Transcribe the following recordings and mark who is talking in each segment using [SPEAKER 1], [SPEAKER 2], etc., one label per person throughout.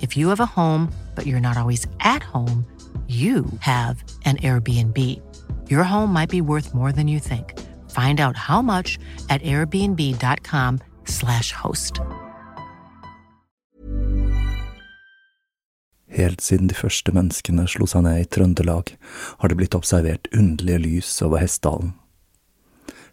[SPEAKER 1] If you have a home, but you're not always at home, you have an Airbnb. Your home might be worth more than you think. Find out how much at airbnb.com/slash host.
[SPEAKER 2] Helt siden de første menneskene slo seg ned i Trøndelag, har det blitt observert underlige lys over Hessdalen.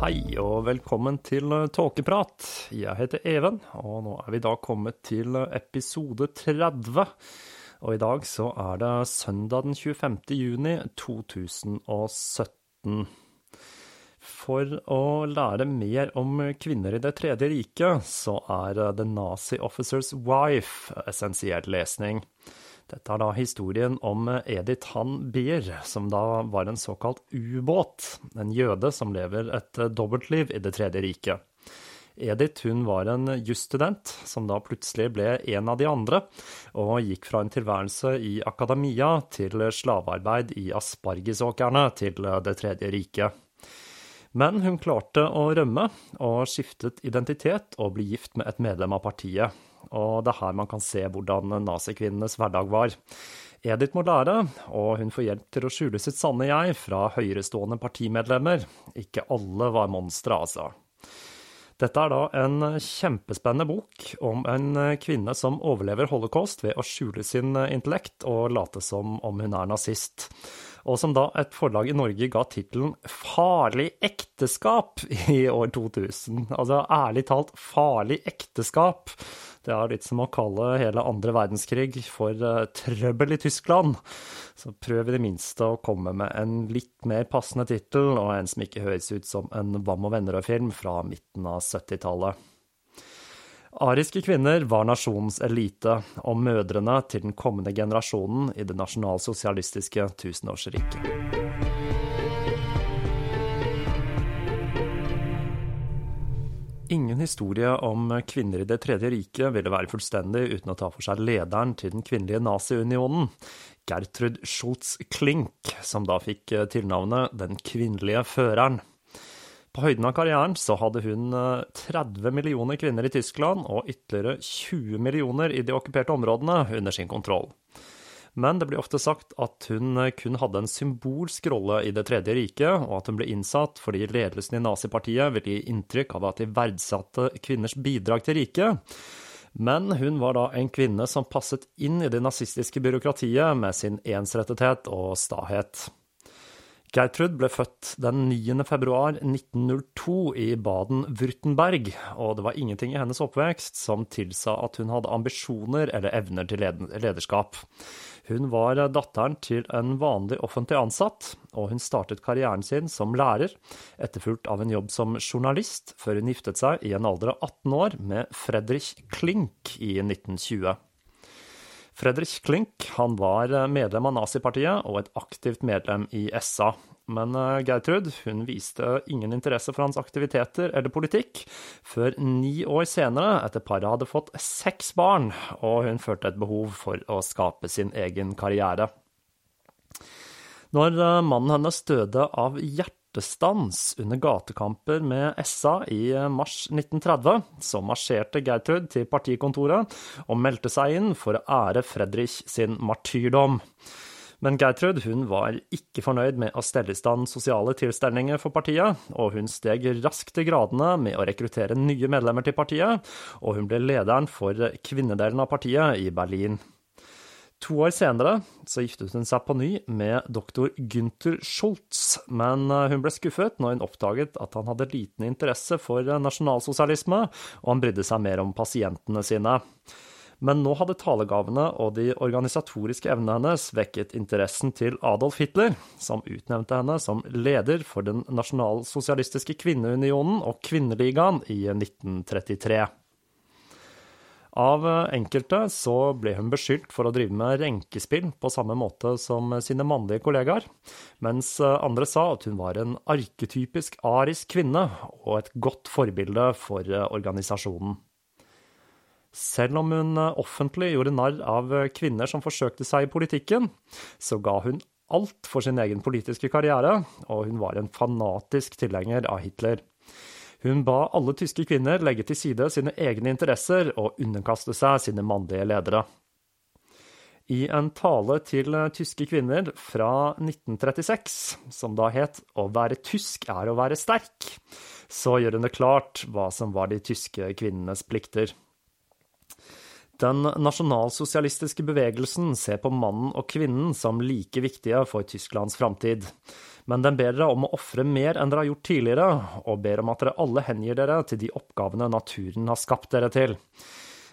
[SPEAKER 3] Hei og velkommen til Tåkeprat. Jeg heter Even, og nå er vi da kommet til episode 30. Og i dag så er det søndag den 25. juni 2017. For å lære mer om kvinner i Det tredje riket, så er The Nazi Officer's Wife essensiell lesning. Dette er da historien om Edith Han Beer, som da var en såkalt ubåt, en jøde som lever et dobbeltliv i Det tredje riket. Edith hun var en jusstudent, som da plutselig ble en av de andre, og gikk fra en tilværelse i akademia til slavearbeid i aspargesåkrene til Det tredje riket. Men hun klarte å rømme, og skiftet identitet og ble gift med et medlem av partiet. Og det er her man kan se hvordan nazikvinnenes hverdag var. Edith må lære, og hun får hjelp til å skjule sitt sanne jeg fra høyerestående partimedlemmer. Ikke alle var monstre, altså. Dette er da en kjempespennende bok om en kvinne som overlever holocaust ved å skjule sin intellekt og late som om hun er nazist. Og som da et forlag i Norge ga tittelen Farlig ekteskap i år 2000. Altså ærlig talt, farlig ekteskap. Det er litt som å kalle hele andre verdenskrig for uh, trøbbel i Tyskland. Så prøv i det minste å komme med en litt mer passende tittel, og en som ikke høres ut som en Vam og venner-film fra midten av 70-tallet. Ariske kvinner var nasjonens elite, og mødrene til den kommende generasjonen i det nasjonalsosialistiske tusenårsriket. Ingen historie om kvinner i Det tredje riket ville være fullstendig uten å ta for seg lederen til den kvinnelige naziunionen, Gertrud Schultz-Klink, som da fikk tilnavnet Den kvinnelige føreren. På høyden av karrieren så hadde hun 30 eh, millioner kvinner i Tyskland og ytterligere 20 millioner i de okkuperte områdene under sin kontroll. Men det blir ofte sagt at hun eh, kun hadde en symbolsk rolle i Det tredje riket, og at hun ble innsatt fordi ledelsen i nazipartiet ville gi inntrykk av at de verdsatte kvinners bidrag til riket. Men hun var da en kvinne som passet inn i det nazistiske byråkratiet med sin ensrettethet og stahet. Gertrud ble født den 9. februar 1902 i Baden-Württemberg, og det var ingenting i hennes oppvekst som tilsa at hun hadde ambisjoner eller evner til lederskap. Hun var datteren til en vanlig offentlig ansatt, og hun startet karrieren sin som lærer, etterfulgt av en jobb som journalist, før hun giftet seg i en alder av 18 år med Fredrik Klink i 1920. Fredrik Klink han var medlem av nazipartiet og et aktivt medlem i SA. Men eh, Gertrud hun viste ingen interesse for hans aktiviteter eller politikk før ni år senere, etter paret hadde fått seks barn, og hun følte et behov for å skape sin egen karriere. Når eh, mannen hennes døde av hjertestans under gatekamper med SA i mars 1930, så marsjerte Gertrud til partikontoret og meldte seg inn for å ære Fredrik sin martyrdom. Men Gertrud hun var ikke fornøyd med å stelle i stand sosiale tilstelninger for partiet, og hun steg raskt til gradene med å rekruttere nye medlemmer til partiet, og hun ble lederen for kvinnedelen av partiet i Berlin. To år senere så giftet hun seg på ny med doktor Gunther Schultz, men eh, hun ble skuffet når hun oppdaget at han hadde liten interesse for eh, nasjonalsosialisme, og han brydde seg mer om pasientene sine. Men nå hadde talegavene og de organisatoriske evnene hennes vekket interessen til Adolf Hitler, som utnevnte henne som leder for den nasjonalsosialistiske kvinneunionen og Kvinneligaen i 1933. Av enkelte så ble hun beskyldt for å drive med renkespill på samme måte som sine mannlige kollegaer, mens andre sa at hun var en arketypisk arisk kvinne og et godt forbilde for organisasjonen. Selv om hun offentlig gjorde narr av kvinner som forsøkte seg i politikken, så ga hun alt for sin egen politiske karriere, og hun var en fanatisk tilhenger av Hitler. Hun ba alle tyske kvinner legge til side sine egne interesser og underkaste seg sine mannlige ledere. I en tale til tyske kvinner fra 1936, som da het Å være tysk er å være sterk, så gjør hun det klart hva som var de tyske kvinnenes plikter. Den nasjonalsosialistiske bevegelsen ser på mannen og kvinnen som like viktige for Tysklands framtid men den ber dere om å ofre mer enn dere har gjort tidligere, og ber om at dere alle hengir dere til de oppgavene naturen har skapt dere til.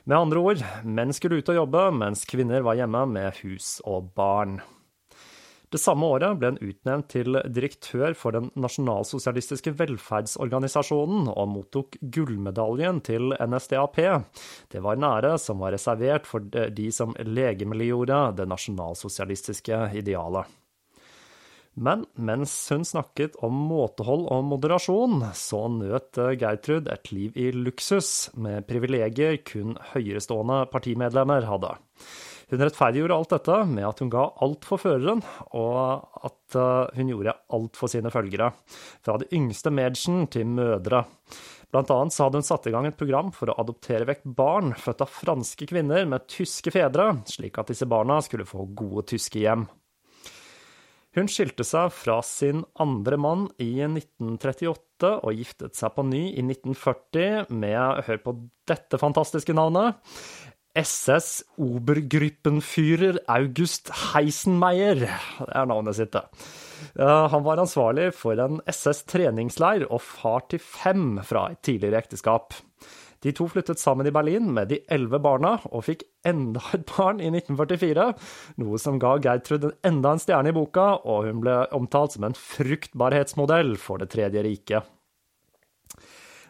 [SPEAKER 3] Med andre ord, menn skulle ut og jobbe, mens kvinner var hjemme med hus og barn. Det samme året ble hun utnevnt til direktør for den nasjonalsosialistiske velferdsorganisasjonen og mottok gullmedaljen til NSDAP. Det var en ære som var reservert for de som legemliggjorde det nasjonalsosialistiske idealet. Men mens hun snakket om måtehold og moderasjon, så nøt Gertrud et liv i luksus, med privilegier kun høyerestående partimedlemmer hadde. Hun rettferdiggjorde alt dette med at hun ga alt for føreren, og at eh, hun gjorde alt for sine følgere, fra de yngste Mädchen til mødre. Blant annet så hadde hun satt i gang et program for å adoptere vekk barn født av franske kvinner med tyske fedre, slik at disse barna skulle få gode tyske hjem. Hun skilte seg fra sin andre mann i 1938 og giftet seg på ny i 1940 med, hør på dette fantastiske navnet, SS Obergruppenführer August Heisenmeier. Er navnet sitt. Han var ansvarlig for en SS treningsleir og far til fem fra et tidligere ekteskap. De to flyttet sammen i Berlin med de elleve barna, og fikk enda et barn i 1944, noe som ga Gertrud enda en stjerne i boka, og hun ble omtalt som en fruktbarhetsmodell for Det tredje riket.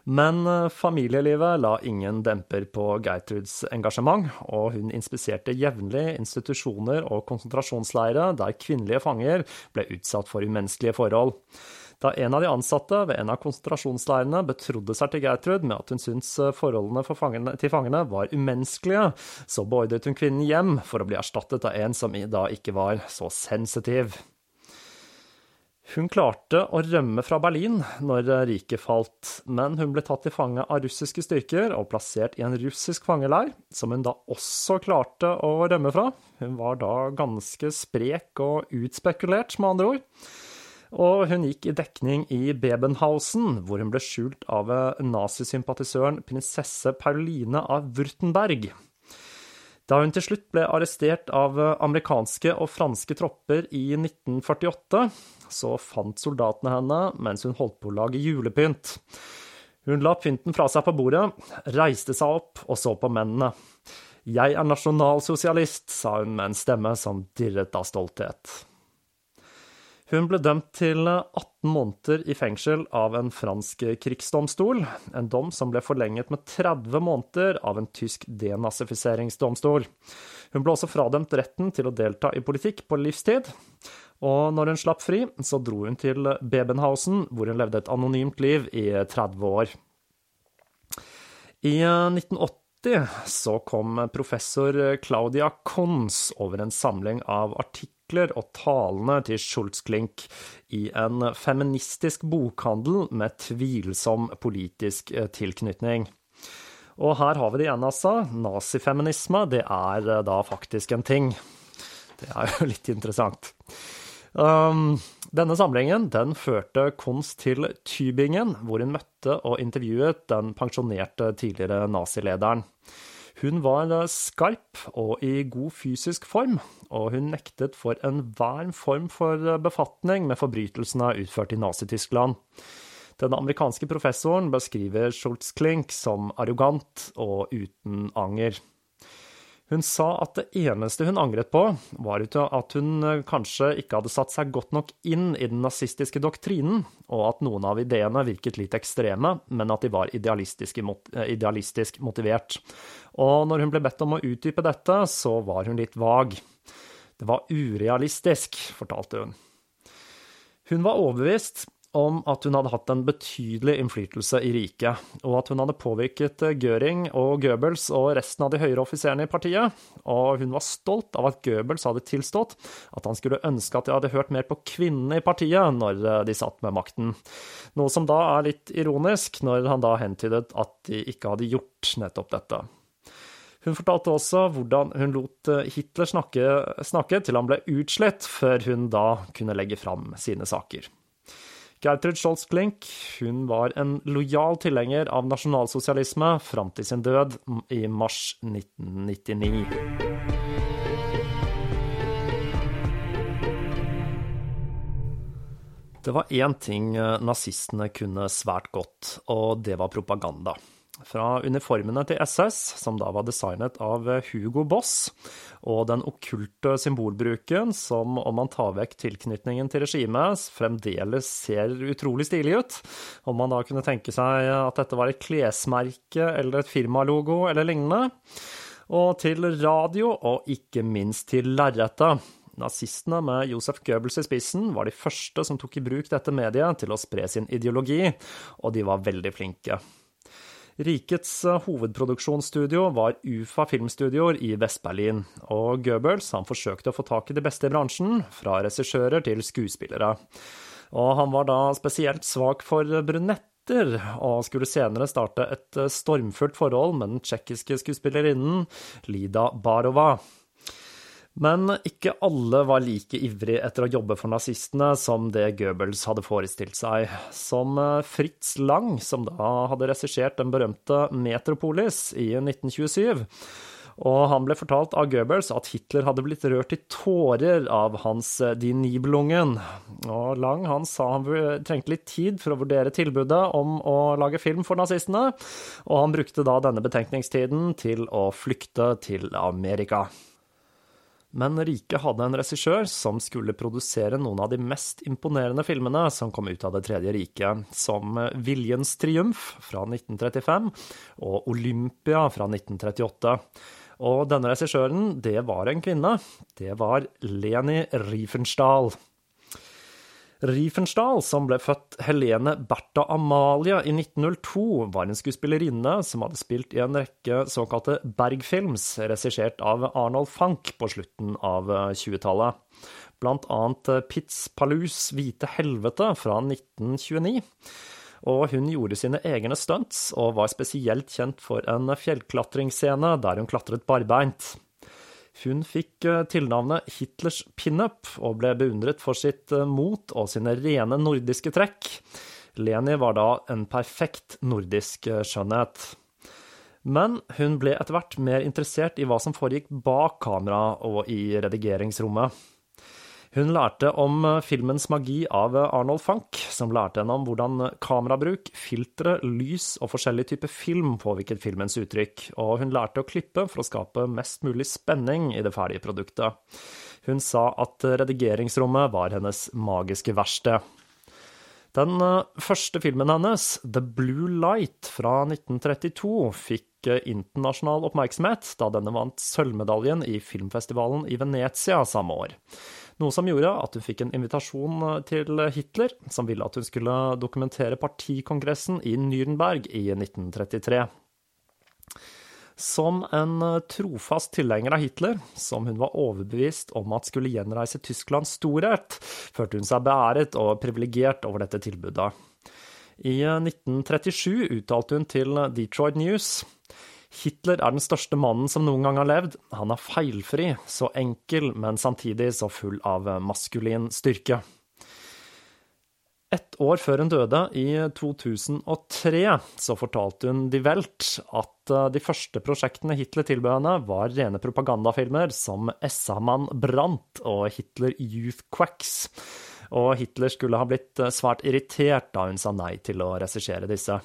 [SPEAKER 3] Men eh, familielivet la ingen demper på Geitruds engasjement, og hun inspiserte jevnlig institusjoner og konsentrasjonsleirer der kvinnelige fanger ble utsatt for umenneskelige forhold. da en av de ansatte ved en av konsentrasjonsleirene betrodde seg til Gertrud med at hun syntes forholdene fangene, til fangene var umenneskelige, så beordret hun kvinnen hjem for å bli erstattet av en som da ikke var så sensitiv. Hun klarte å rømme fra Berlin når riket falt, men hun ble tatt til fange av russiske styrker og plassert i en russisk fangeleir, som hun da også klarte å rømme fra. Hun var da ganske sprek og utspekulert, med andre ord. Og hun gikk i dekning i Bebenhausen, hvor hun ble skjult av nazisympatisøren prinsesse Pauline av Wurtenberg. Da hun til slutt ble arrestert av amerikanske og franske tropper i 1948, så fant soldatene henne mens hun holdt på å lage julepynt. Hun la pynten fra seg på bordet, reiste seg opp og så på mennene. Jeg er nasjonalsosialist, sa hun med en stemme som dirret av stolthet. Hun ble dømt til 18 måneder i fengsel av en fransk krigsdomstol, en dom som ble forlenget med 30 måneder av en tysk denazifiseringsdomstol. Hun ble også fradømt retten til å delta i politikk på livstid, og når hun slapp fri, så dro hun til Bebenhausen, hvor hun levde et anonymt liv i 30 år. I 1980 så kom professor Claudia Kons over en samling av artikler og talene til Schultz-Klink i en feministisk bokhandel med tvilsom politisk tilknytning. Og her har vi det igjen, altså. Nazifeminisme, det er da faktisk en ting. Det er jo litt interessant. Um, denne samlingen den førte Kons til Tybingen, hvor hun møtte og intervjuet den pensjonerte tidligere nazilederen. Hun var skarp og i god fysisk form, og hun nektet for enhver form for befatning med forbrytelsene utført i Nazi-Tyskland. Den amerikanske professoren beskriver Schultz-Klink som arrogant og uten anger. Hun sa at det eneste hun angret på, var at hun eh, kanskje ikke hadde satt seg godt nok inn i den nazistiske doktrinen, og at noen av ideene virket litt ekstreme, men at de var idealistisk, eh, idealistisk motivert. Og når hun ble bedt om å utdype dette, så var hun litt vag. Det var urealistisk, fortalte hun. Hun var overbevist om at hun hadde hatt en betydelig innflytelse i riket, og at hun hadde påvirket Göring og Goebbels og resten av de høyere offiserene i partiet, og hun var stolt av at Goebbels hadde tilstått at han skulle ønske at de hadde hørt mer på kvinnene i partiet når de satt med makten, noe som da er litt ironisk, når han da hentydet at de ikke hadde gjort nettopp dette. Hun fortalte også hvordan hun lot Hitler snakke, snakke til han ble utslett, før hun da kunne legge fram sine saker. Gertrud Scholz-Klink hun var en lojal tilhenger av nasjonalsosialisme fram til sin død i mars 1999. Det var én ting eh, nazistene kunne svært godt, og det var propaganda fra uniformene til SS, som da var designet av Hugo Boss, og den okkulte symbolbruken som, om man tar vekk tilknytningen til regimet, fremdeles ser utrolig stilig ut. Om man da kunne tenke seg at dette var et klesmerke eller et firmalogo eller lignende. Og til radio, og ikke minst til lerretet. Nazistene med Josef Goebbels i spissen var de første som tok i bruk dette mediet til å spre sin ideologi, og de var veldig flinke. Rikets eh, hovedproduksjonsstudio var UFA filmstudioer i Vest-Berlin, og Goebbels han forsøkte å få tak i de beste i bransjen, fra regissører til skuespillere. Og han var da spesielt svak for brunetter, og skulle senere starte et eh, stormfullt forhold med den tsjekkiske skuespillerinnen Lida Barova. Men ikke alle var like ivrige etter å jobbe for nazistene som det Goebbels hadde forestilt seg. Som eh, Fritz Lang, som da hadde regissert den berømte Metropolis i 1927. Og han ble fortalt av Goebbels at Hitler hadde blitt rørt i tårer av hans eh, Die Nibelungen. Og Lang han sa han trengte litt tid for å vurdere tilbudet om å lage film for nazistene, og han brukte da denne betenkningstiden til å flykte til Amerika. Men riket hadde en regissør som skulle produsere noen av de mest imponerende filmene som kom ut av Det tredje riket, som Viljens triumf fra 1935 og Olympia fra 1938. Og denne regissøren, det var en kvinne. Det var Leni Riefenstahl. Riefenstahl, som ble født Helene Bertha Amalia i 1902, var en skuespillerinne som hadde spilt i en rekke såkalte Bergfilms, regissert av Arnold Fank på slutten av 20-tallet. Blant annet Pitz Palus Hvite helvete fra 1929. Og hun gjorde sine egne stunts, og var spesielt kjent for en fjellklatringsscene der hun klatret barbeint. Hun fikk eh, tilnavnet Hitlers pinup, og ble beundret for sitt eh, mot og sine rene nordiske trekk. Leni var da en perfekt nordisk eh, skjønnhet. Men hun ble etter hvert mer interessert i hva som foregikk bak kamera og i redigeringsrommet. Hun lærte om eh, filmens magi av eh, Arnold Funk, som lærte henne om hvordan kamerabruk, filtre, lys og forskjellige typer film påvirket filmens uttrykk, og hun lærte å klippe for å skape mest mulig spenning i det ferdige produktet. Hun sa at redigeringsrommet var hennes magiske verksted. Den eh, første filmen hennes, The Blue Light fra 1932, fikk internasjonal oppmerksomhet da denne vant sølvmedaljen i filmfestivalen i Venezia samme år. Noe som gjorde at hun fikk en invitasjon eh, til Hitler, som ville at hun skulle dokumentere partikongressen i Nürnberg i 1933. Som en eh, trofast tilhenger av Hitler, som hun var overbevist om at skulle gjenreise Tysklands storhet, følte hun seg beæret og privilegert over dette tilbudet. I 1937 eh, uttalte hun til Detroit News Hitler er den største mannen som noen gang har levd. Han er feilfri, så enkel, men samtidig så full av maskulin styrke. Ett år før hun døde, i 2003, så fortalte hun Die Welt at eh, de første prosjektene Hitler tilbød henne, var rene propagandafilmer som SA-mann Brandt og Hitler Youth Quacks. Og Hitler skulle ha blitt eh, svært irritert da hun sa nei til å regissere disse.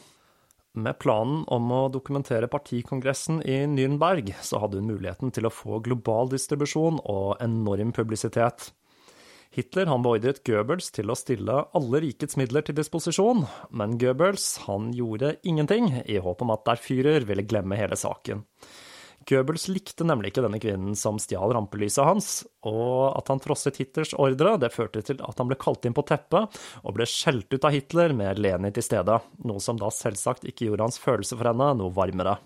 [SPEAKER 3] Med planen om å dokumentere partikongressen i Nürnberg, så hadde hun muligheten til å få global distribusjon og enorm publisitet. Hitler han beordret Goebbels til å stille alle rikets midler til disposisjon, men Goebbels han gjorde ingenting, i håp om at der Führer ville glemme hele saken. Goebbels likte nemlig ikke denne kvinnen som stjal rampelyset hans, og at han trosset Hitlers ordre, det førte til at han ble kalt inn på teppet og ble skjelt ut av Hitler med Leni til stede, noe som da selvsagt ikke gjorde hans følelse for henne noe varmere.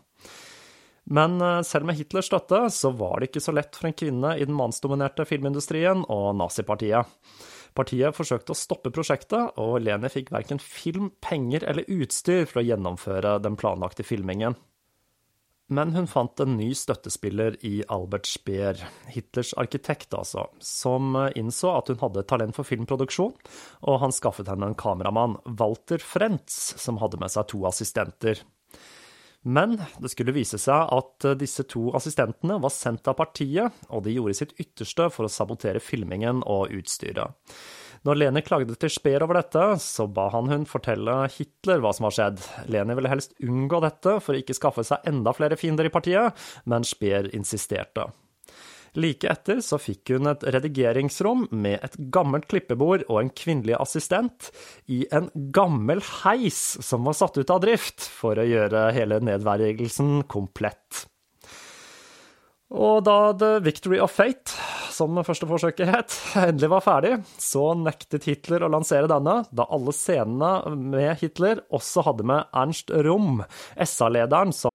[SPEAKER 3] Men eh, selv med Hitlers støtte så var det ikke så lett for en kvinne i den mannsdominerte filmindustrien og nazipartiet. Partiet forsøkte å stoppe prosjektet, og Leni fikk verken film, penger eller utstyr for å gjennomføre den planlagte filmingen. Men hun fant en ny støttespiller i Albert Speer, Hitlers arkitekt altså, som innså at hun hadde talent for filmproduksjon, og han skaffet henne en kameramann, Walter Frentz, som hadde med seg to assistenter. Men det skulle vise seg at disse to assistentene var sendt av partiet, og de gjorde sitt ytterste for å sabotere filmingen og utstyret. Når Leni klagde til Speer over dette, så ba han hun fortelle Hitler hva som har skjedd. Leni ville helst unngå dette for å ikke skaffe seg enda flere fiender i partiet, men Speer insisterte. Like etter så fikk hun et redigeringsrom med et gammelt klippebord og en kvinnelig assistent i en gammel heis som var satt ut av drift, for å gjøre hele nedverdigelsen komplett. Og da The Victory of Fate, som første forsøket het, endelig var ferdig, så nektet Hitler å lansere denne, da alle scenene med Hitler også hadde med Ernst Rom, SA-lederen, som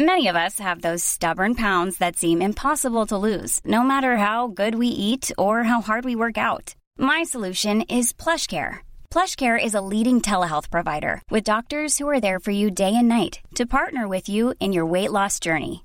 [SPEAKER 4] Many of us have those stubborn pounds that seem impossible to lose, no matter how good we eat or how hard we work out. My solution is PlushCare. PlushCare is a leading telehealth provider with doctors who are there for you day and night to partner with you in your weight loss journey.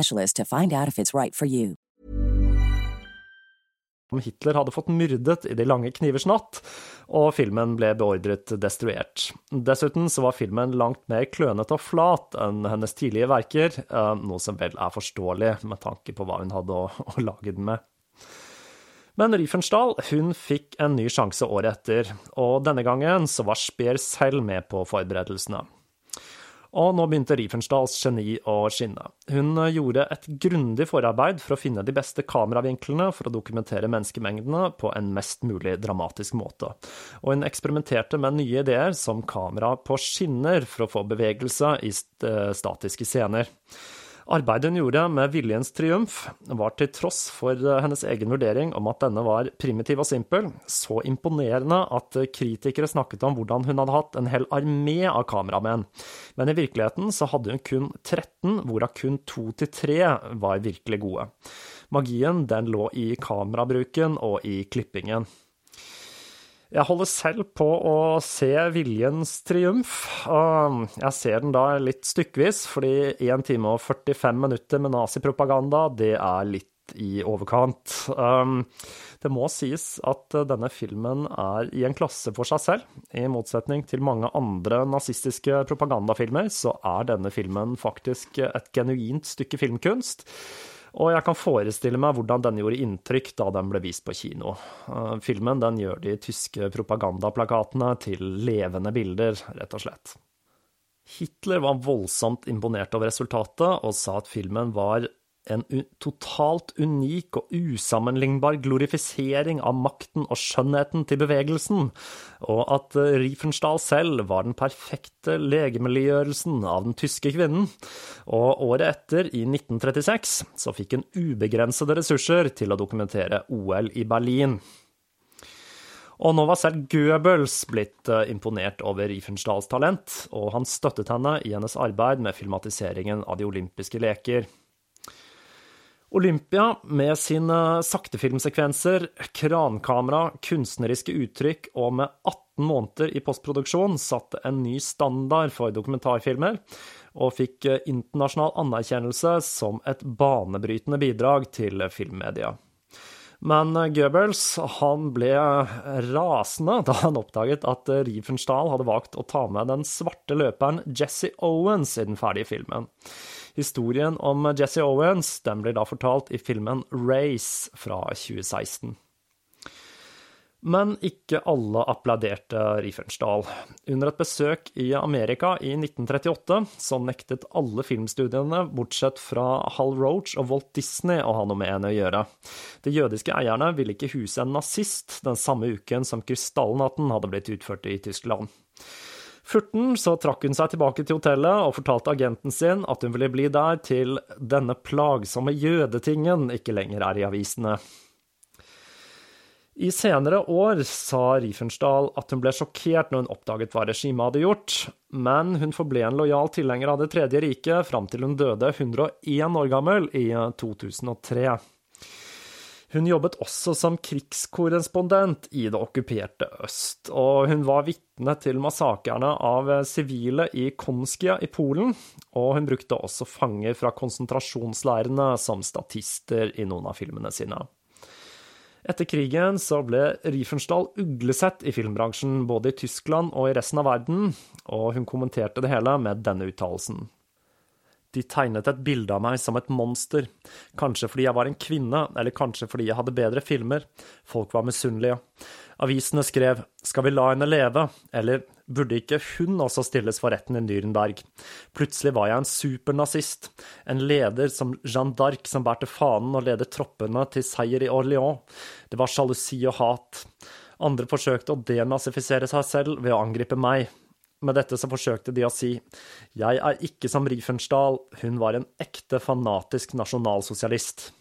[SPEAKER 5] to find out if it's right for you.
[SPEAKER 3] Om Hitler hadde fått myrdet i De lange knivers natt, og filmen ble beordret destruert. Dessuten så var filmen langt mer klønete og flat enn hennes tidlige verker, eh, noe som vel er forståelig med tanke på hva hun hadde å, å lage den med. Men Riefenstahl hun fikk en ny sjanse året etter, og denne gangen så var Speer selv med på forberedelsene. Og nå begynte Riefenstahls geni å skinne. Hun gjorde et grundig forarbeid for å finne de beste kameravinklene for å dokumentere menneskemengdene på en mest mulig dramatisk måte. Og hun eksperimenterte med nye ideer som kamera på skinner for å få bevegelse i statiske scener. Arbeidet hun gjorde med Viljens triumf, var til tross for eh, hennes egen vurdering om at denne var primitiv og simpel, så imponerende at kritikere snakket om hvordan hun hadde hatt en hel armé av kameramenn. Men i virkeligheten så hadde hun kun 13, hvorav kun to til tre var virkelig gode. Magien den lå i kamerabruken og i klippingen. Jeg holder selv på å se Viljens triumf. Jeg ser den da litt stykkevis, fordi 1 time og 45 minutter med nazipropaganda, det er litt i overkant. Um, det må sies at denne filmen er i en klasse for seg selv. I motsetning til mange andre nazistiske propagandafilmer, så er denne filmen faktisk et genuint stykke filmkunst. Og jeg kan forestille meg hvordan den gjorde inntrykk da den ble vist på kino. Eh, filmen den gjør de tyske propagandaplakatene til levende bilder, rett og slett. Hitler var voldsomt imponert over resultatet, og sa at filmen var en totalt unik og usammenlignbar glorifisering av makten og skjønnheten til bevegelsen, og at eh, Riefenstahl selv var den perfekte legemliggjørelsen av den tyske kvinnen. Og året etter, i 1936, så fikk hun ubegrensede ressurser til å dokumentere OL i Berlin. Og nå var selv Goebbels blitt eh, imponert over Riefenstahls talent, og han støttet henne i hennes arbeid med filmatiseringen av de olympiske leker. Olympia, med sine saktefilmsekvenser, krankamera, kunstneriske uttrykk og med 18 måneder i postproduksjon, satte en ny standard for dokumentarfilmer, og fikk internasjonal anerkjennelse som et banebrytende bidrag til filmmedia. Men Goebbels han ble rasende da han oppdaget at Riefenstahl hadde valgt å ta med den svarte løperen Jesse Owens i den ferdige filmen. Historien om Jesse Owens den blir da fortalt i filmen Race fra 2016. Men ikke alle applauderte Riefenstahl. Under et besøk i Amerika i 1938 så nektet alle filmstudiene, bortsett fra Hal Roach og Walt Disney, å ha noe med henne å gjøre. De jødiske eierne ville ikke huse en nazist den samme uken som krystallnatten hadde blitt utført i Tyskland. Furten så trakk hun seg tilbake til hotellet og fortalte agenten sin at hun ville bli der til denne plagsomme jødetingen ikke lenger er i avisene. I senere år sa Riefenstahl at hun ble sjokkert når hun oppdaget hva regimet hadde gjort, men hun forble en lojal tilhenger av Det tredje riket fram til hun døde 101 år gammel i 2003. Hun jobbet også som krigskorrespondent i det okkuperte øst, og hun var vitne til massakerne av sivile i Konskia i Polen, og hun brukte også fanger fra konsentrasjonsleirene som statister i noen av filmene sine. Etter krigen så ble Riefenstahl uglesett i filmbransjen, både i Tyskland og i resten av verden, og hun kommenterte det hele med denne uttalelsen. De tegnet et bilde av meg som et monster, kanskje fordi jeg var en kvinne, eller kanskje fordi jeg hadde bedre filmer. Folk var misunnelige. Avisene skrev Skal vi la henne leve? eller Burde ikke hun også stilles for retten i Nürnberg? Plutselig var jeg en supernazist, en leder som Jeanne d'Arc som bærte fanen og ledet troppene til seier i Orléans. Det var sjalusi og hat. Andre forsøkte å denazifisere seg selv ved å angripe meg. Med dette så forsøkte de å si jeg er ikke som Riefenstahl, hun var en ekte fanatisk nasjonalsosialist.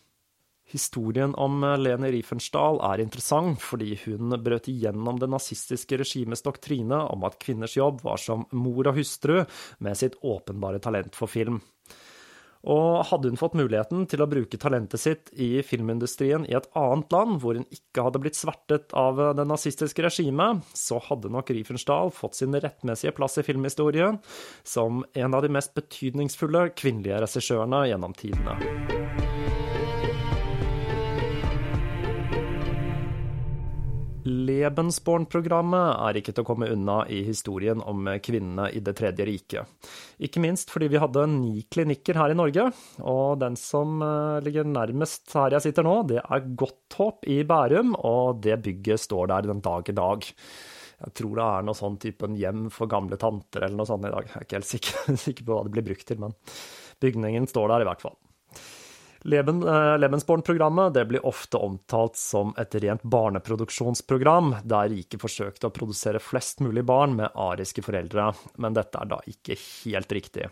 [SPEAKER 3] Historien om Lene Riefenstahl er interessant fordi hun brøt igjennom det nazistiske regimets doktrine om at kvinners jobb var som mor og hustru, med sitt åpenbare talent for film. Og hadde hun fått muligheten til å bruke talentet sitt i filmindustrien i et annet land, hvor hun ikke hadde blitt svertet av det nazistiske regimet, så hadde nok Riefenstahl fått sin rettmessige plass i filmhistorien som en av de mest betydningsfulle kvinnelige regissørene gjennom tidene. Lebensborn-programmet er ikke til å komme unna i historien om kvinnene i Det tredje riket. Ikke minst fordi vi hadde ni klinikker her i Norge, og den som eh, ligger nærmest her jeg sitter nå, det er Godthåp i Bærum, og det bygget står der den dag i dag. Jeg tror det er noe sånn typen hjem for gamle tanter eller noe sånt i dag. Jeg er ikke helt sikker, sikker på hva det blir brukt til, men bygningen står der i hvert fall. Leben, eh, Lebensborn-programmet blir ofte omtalt som et rent barneproduksjonsprogram, der rike forsøkte å produsere flest mulig barn med ariske foreldre, men dette er da ikke helt riktig.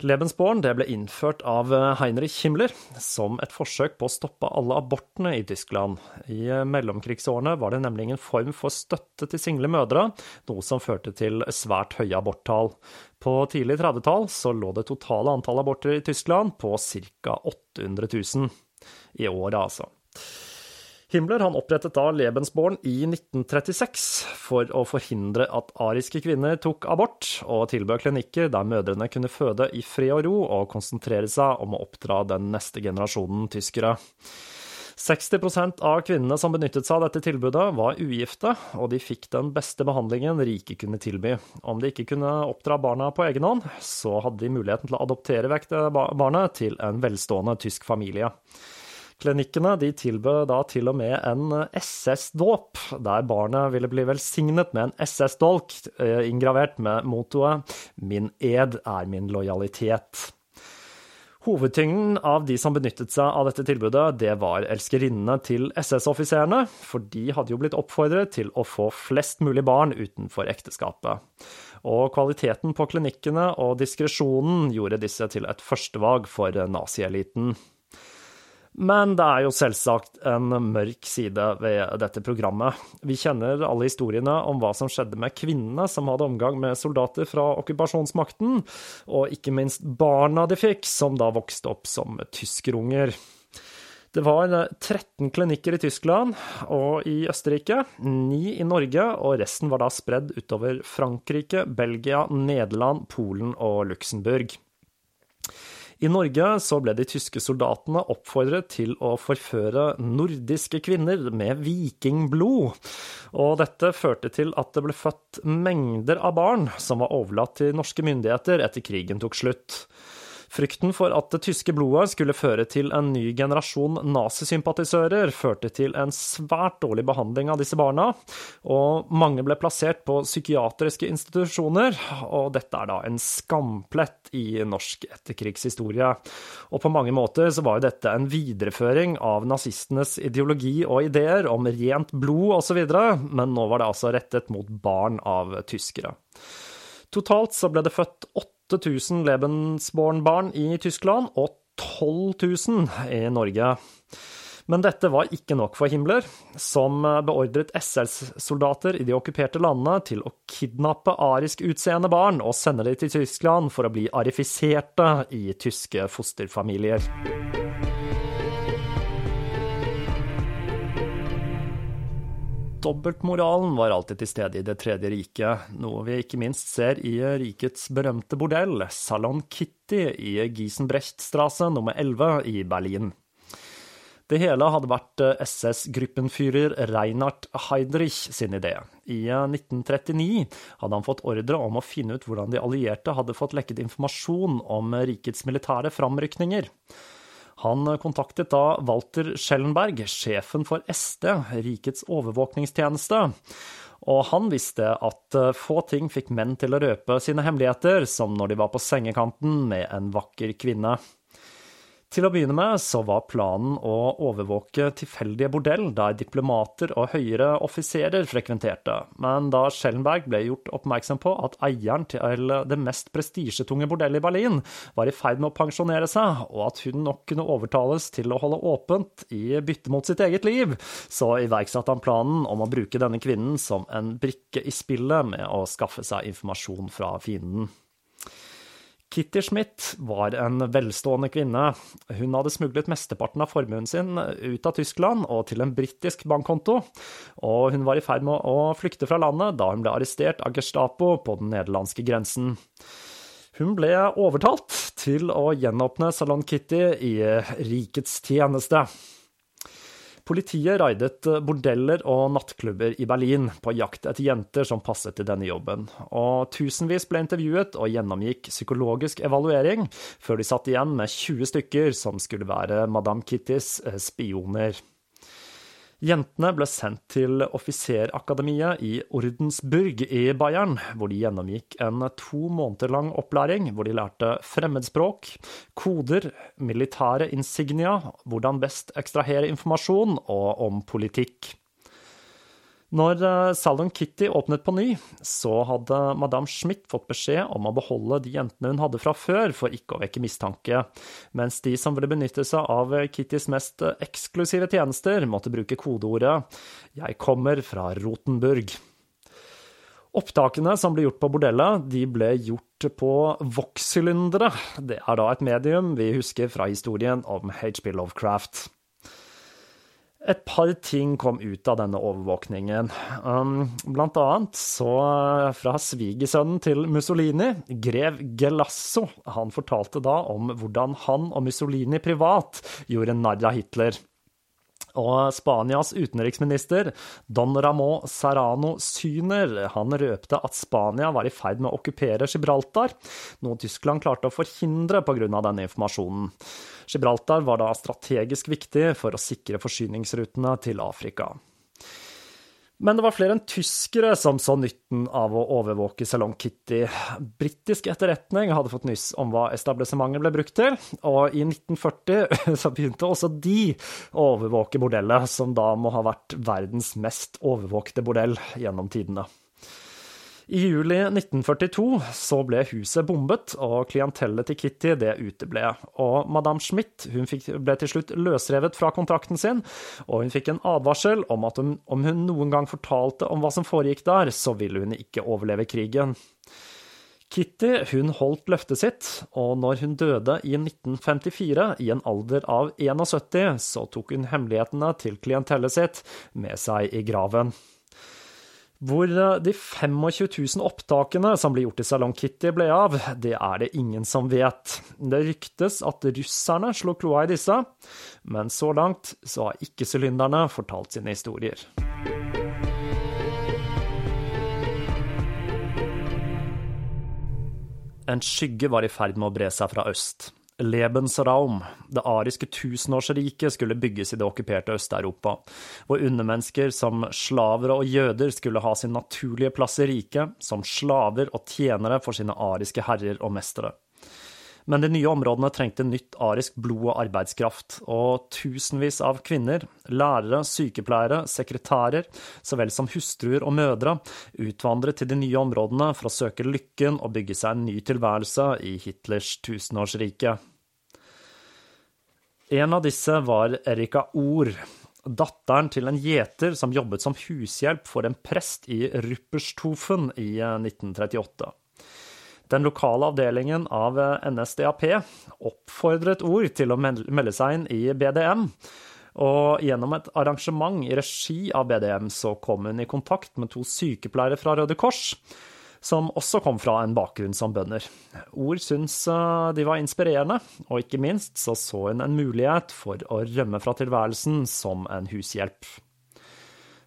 [SPEAKER 3] Lebensborn ble innført av Heinrich Himmler som et forsøk på å stoppe alle abortene i Tyskland. I mellomkrigsårene var det nemlig en form for støtte til single mødre, noe som førte til svært høye aborttall. På tidlig 30-tall lå det totale antall aborter i Tyskland på ca. 800 000 i året, altså. Himmler opprettet da Lebensborn i 1936 for å forhindre at ariske kvinner tok abort, og tilbød klinikker der mødrene kunne føde i fred og ro og konsentrere seg om å oppdra den neste generasjonen tyskere. 60% av kvinnene som benyttet seg av dette tilbudet, var ugifte, og de fikk den beste behandlingen rike kunne tilby. Om de ikke kunne oppdra barna på egen hånd, så hadde de muligheten til å adoptere vekk barnet til en velstående tysk familie. Klinikkene de tilbød da til og med en SS-dåp, der barnet ville bli velsignet med en SS-dolk eh, inngravert med mottoet 'Min ed er min lojalitet'. Hovedtyngden av de som benyttet seg av dette tilbudet, det var elskerinnene til SS-offiserene, for de hadde jo blitt oppfordret til å få flest mulig barn utenfor ekteskapet. Og kvaliteten på klinikkene og diskresjonen gjorde disse til et førstevalg for nazieliten. Men det er jo selvsagt en mørk side ved dette programmet. Vi kjenner alle historiene om hva som skjedde med kvinnene som hadde omgang med soldater fra okkupasjonsmakten, og ikke minst barna de fikk, som da vokste opp som tyskerunger. Det var 13 klinikker i Tyskland og i Østerrike, ni i Norge, og resten var da spredd utover Frankrike, Belgia, Nederland, Polen og Luxembourg. I Norge så ble de tyske soldatene oppfordret til å forføre nordiske kvinner med vikingblod, og dette førte til at det ble født mengder av barn som var overlatt til norske myndigheter etter krigen tok slutt. Frykten for at det tyske blodet skulle føre til en ny generasjon nazisympatisører, førte til en svært dårlig behandling av disse barna, og mange ble plassert på psykiatriske institusjoner, og dette er da en skamplett i norsk etterkrigshistorie. Og på mange måter så var jo dette en videreføring av nazistenes ideologi og ideer om rent blod osv., men nå var det altså rettet mot barn av tyskere. Totalt så ble det født 8000 Lebensborn-barn i Tyskland og 12 000 i Norge. Men dette var ikke nok for Himmler, som beordret SS-soldater i de okkuperte landene til å kidnappe arisk utseende barn og sende dem til Tyskland for å bli arifiserte i tyske fosterfamilier. Dobbeltmoralen var alltid til stede i Det tredje riket, noe vi ikke minst ser i rikets berømte bordell, Salon Kitty i Giesenbrechtstrasse nummer 11 i Berlin. Det hele hadde vært SS-gruppenfyrer Reinhard Heydrich sin idé. I 1939 hadde han fått ordre om å finne ut hvordan de allierte hadde fått lekket informasjon om rikets militære framrykninger. Han kontaktet da Walter Schellenberg, sjefen for SD, rikets overvåkningstjeneste. Og han visste at eh, få ting fikk menn til å røpe sine hemmeligheter, som når de var på sengekanten med en vakker kvinne. Til å begynne med så var planen å overvåke tilfeldige bordell der diplomater og høyere offiserer frekventerte, men da Schellenberg ble gjort oppmerksom på at eieren til det mest prestisjetunge bordellet i Berlin var i ferd med å pensjonere seg, og at hun nok kunne overtales til å holde åpent i bytte mot sitt eget liv, så iverksatte han planen om å bruke denne kvinnen som en brikke i spillet med å skaffe seg informasjon fra fienden. Kitty Schmidt var en velstående kvinne. Hun hadde smuglet mesteparten av formuen sin ut av Tyskland og til en britisk bankkonto, og hun var i ferd med å flykte fra landet da hun ble arrestert av Gestapo på den nederlandske grensen. Hun ble overtalt til å gjenåpne Salon Kitty i rikets tjeneste. Politiet raidet bordeller og nattklubber i Berlin på jakt etter jenter som passet til denne jobben, og tusenvis ble intervjuet og gjennomgikk psykologisk evaluering før de satt igjen med 20 stykker som skulle være Madame Kittys eh, spioner. Jentene ble sendt til offiserakademiet i Ordensburg i Bayern, hvor de gjennomgikk en to måneder lang opplæring hvor de lærte fremmedspråk, koder, militære insignia, hvordan best ekstrahere informasjon og om politikk. Når eh, Salon Kitty åpnet på ny, så hadde madame Schmidt fått beskjed om å beholde de jentene hun hadde fra før, for ikke å vekke mistanke, mens de som ville benytte seg av Kittys mest eksklusive tjenester, måtte bruke kodeordet 'Jeg kommer fra Rotenburg'. Opptakene som ble gjort på bordellet, de ble gjort på Vox-sylindere. Det er da et medium vi husker fra historien om HB Lovecraft. Et par ting kom ut av denne overvåkningen. Um, blant annet så fra svigersønnen til Mussolini, grev Gelasso. Han fortalte da om hvordan han og Mussolini privat gjorde narr av Hitler. Og Spanias utenriksminister, Don Ramón Serrano Syner, han røpte at Spania var i ferd med å okkupere Gibraltar, noe Tyskland klarte å forhindre pga. denne informasjonen. Gibraltar var da strategisk viktig for å sikre forsyningsrutene til Afrika. Men det var flere enn tyskere som så nytten av å overvåke Salon Kitty. Britisk etterretning hadde fått nyss om hva etablissementet ble brukt til, og i 1940 så begynte også de å overvåke bordellet, som da må ha vært verdens mest overvåkte bordell gjennom tidene. I juli 1942 så ble huset bombet, og klientellet til Kitty det uteble. Og madame Schmidt hun fikk, ble til slutt løsrevet fra kontrakten sin, og hun fikk en advarsel om at hun, om hun noen gang fortalte om hva som foregikk der, så ville hun ikke overleve krigen. Kitty hun holdt løftet sitt, og når hun døde i 1954, i en alder av 71, så tok hun hemmelighetene til klientellet sitt med seg i graven. Hvor eh, de 25 000 opptakene som ble gjort i Salon Kitty, ble av, det er det ingen som vet. Det ryktes at russerne slo kloa i disse, men så langt så har ikke sylinderne fortalt sine historier. En skygge var i ferd med å bre seg fra øst. Lebensraum, det ariske tusenårsriket, skulle bygges i det okkuperte Øst-Europa, hvor undermennesker som slaver og jøder skulle ha sin naturlige plass i riket, som slaver og tjenere for sine ariske herrer og mestere. Men de nye områdene trengte nytt arisk blod og arbeidskraft, og tusenvis av kvinner, lærere, sykepleiere, sekretærer, så vel som hustruer og mødre, utvandret til de nye områdene for å søke lykken og bygge seg en ny tilværelse i Hitlers tusenårsrike. En av disse var Erika Or, datteren til en gjeter som jobbet som hushjelp for en prest i Rupperstofen i 1938. Den lokale avdelingen av NSDAP oppfordret Ord til å melde seg inn i BDM, og gjennom et arrangement i regi av BDM så kom hun i kontakt med to sykepleiere fra Røde Kors, som også kom fra en bakgrunn som bønder. Ord syntes eh, de var inspirerende, og ikke minst så så hun en mulighet for å rømme fra tilværelsen som en hushjelp.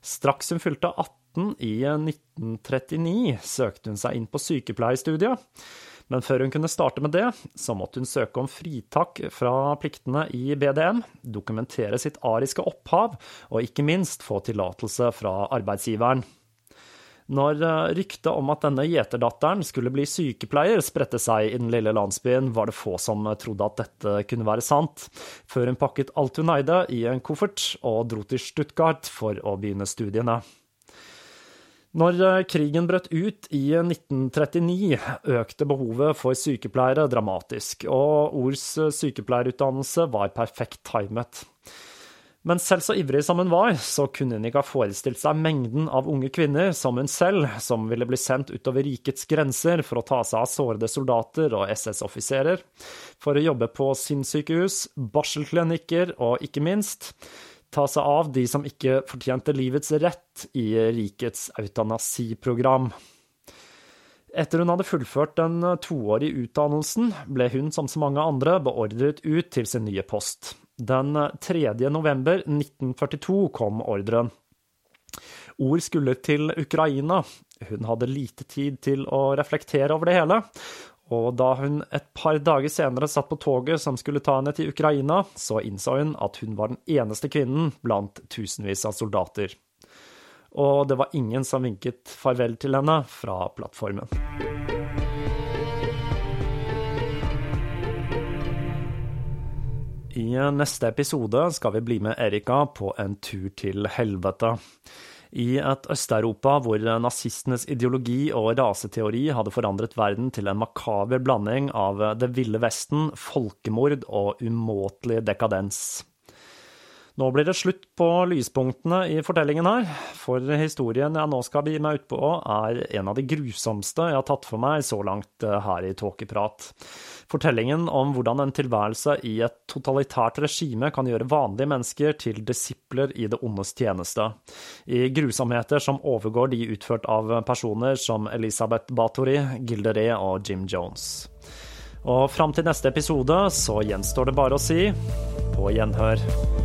[SPEAKER 3] Straks hun fylte 18 i 1939, søkte hun seg inn på sykepleierstudiet. Men før hun kunne starte med det, så måtte hun søke om fritak fra pliktene i BDM, dokumentere sitt ariske opphav og ikke minst få tillatelse fra arbeidsgiveren. Når eh, ryktet om at denne gjeterdatteren skulle bli sykepleier spredte seg i den lille landsbyen, var det få som trodde at dette kunne være sant, før hun pakket alt hun eide i en koffert og dro til Stuttgart for å begynne studiene. Når eh, krigen brøt ut i 1939, økte behovet for sykepleiere dramatisk, og Ors sykepleierutdannelse var perfekt timet. Men selv så ivrig som hun var, så kunne hun ikke ha forestilt seg mengden av unge kvinner som hun selv, som ville bli sendt utover rikets grenser for å ta seg av sårede soldater og SS-offiserer, for å jobbe på sinnssykehus, barselklinikker og ikke minst ta seg av de som ikke fortjente livets rett i rikets eutanasiprogram. Etter hun hadde fullført den toårige utdannelsen, ble hun, som så mange andre, beordret ut til sin nye post. Den 3. november 1942 kom ordren. Ord skulle til Ukraina. Hun hadde lite tid til å reflektere over det hele, og da hun et par dager senere satt på toget som skulle ta henne til Ukraina, så innså hun at hun var den eneste kvinnen blant tusenvis av soldater. Og det var ingen som vinket farvel til henne fra plattformen. I neste episode skal vi bli med Erika på en tur til helvete. I et Øst-Europa hvor nazistenes ideologi og raseteori hadde forandret verden til en makaber blanding av Det ville Vesten, folkemord og umåtelig dekadens. Nå blir det slutt på lyspunktene i fortellingen her, for historien jeg nå skal begi meg ut på, er en av de grusomste jeg har tatt for meg så langt eh, her i Tåkeprat. Fortellingen om hvordan en tilværelse i et totalitært regime kan gjøre vanlige mennesker til disipler i det ondes tjeneste, i grusomheter som overgår de utført av personer som Elisabeth Bathory, Gilderé og Jim Jones. Og fram til neste episode så gjenstår det bare å si på gjenhør.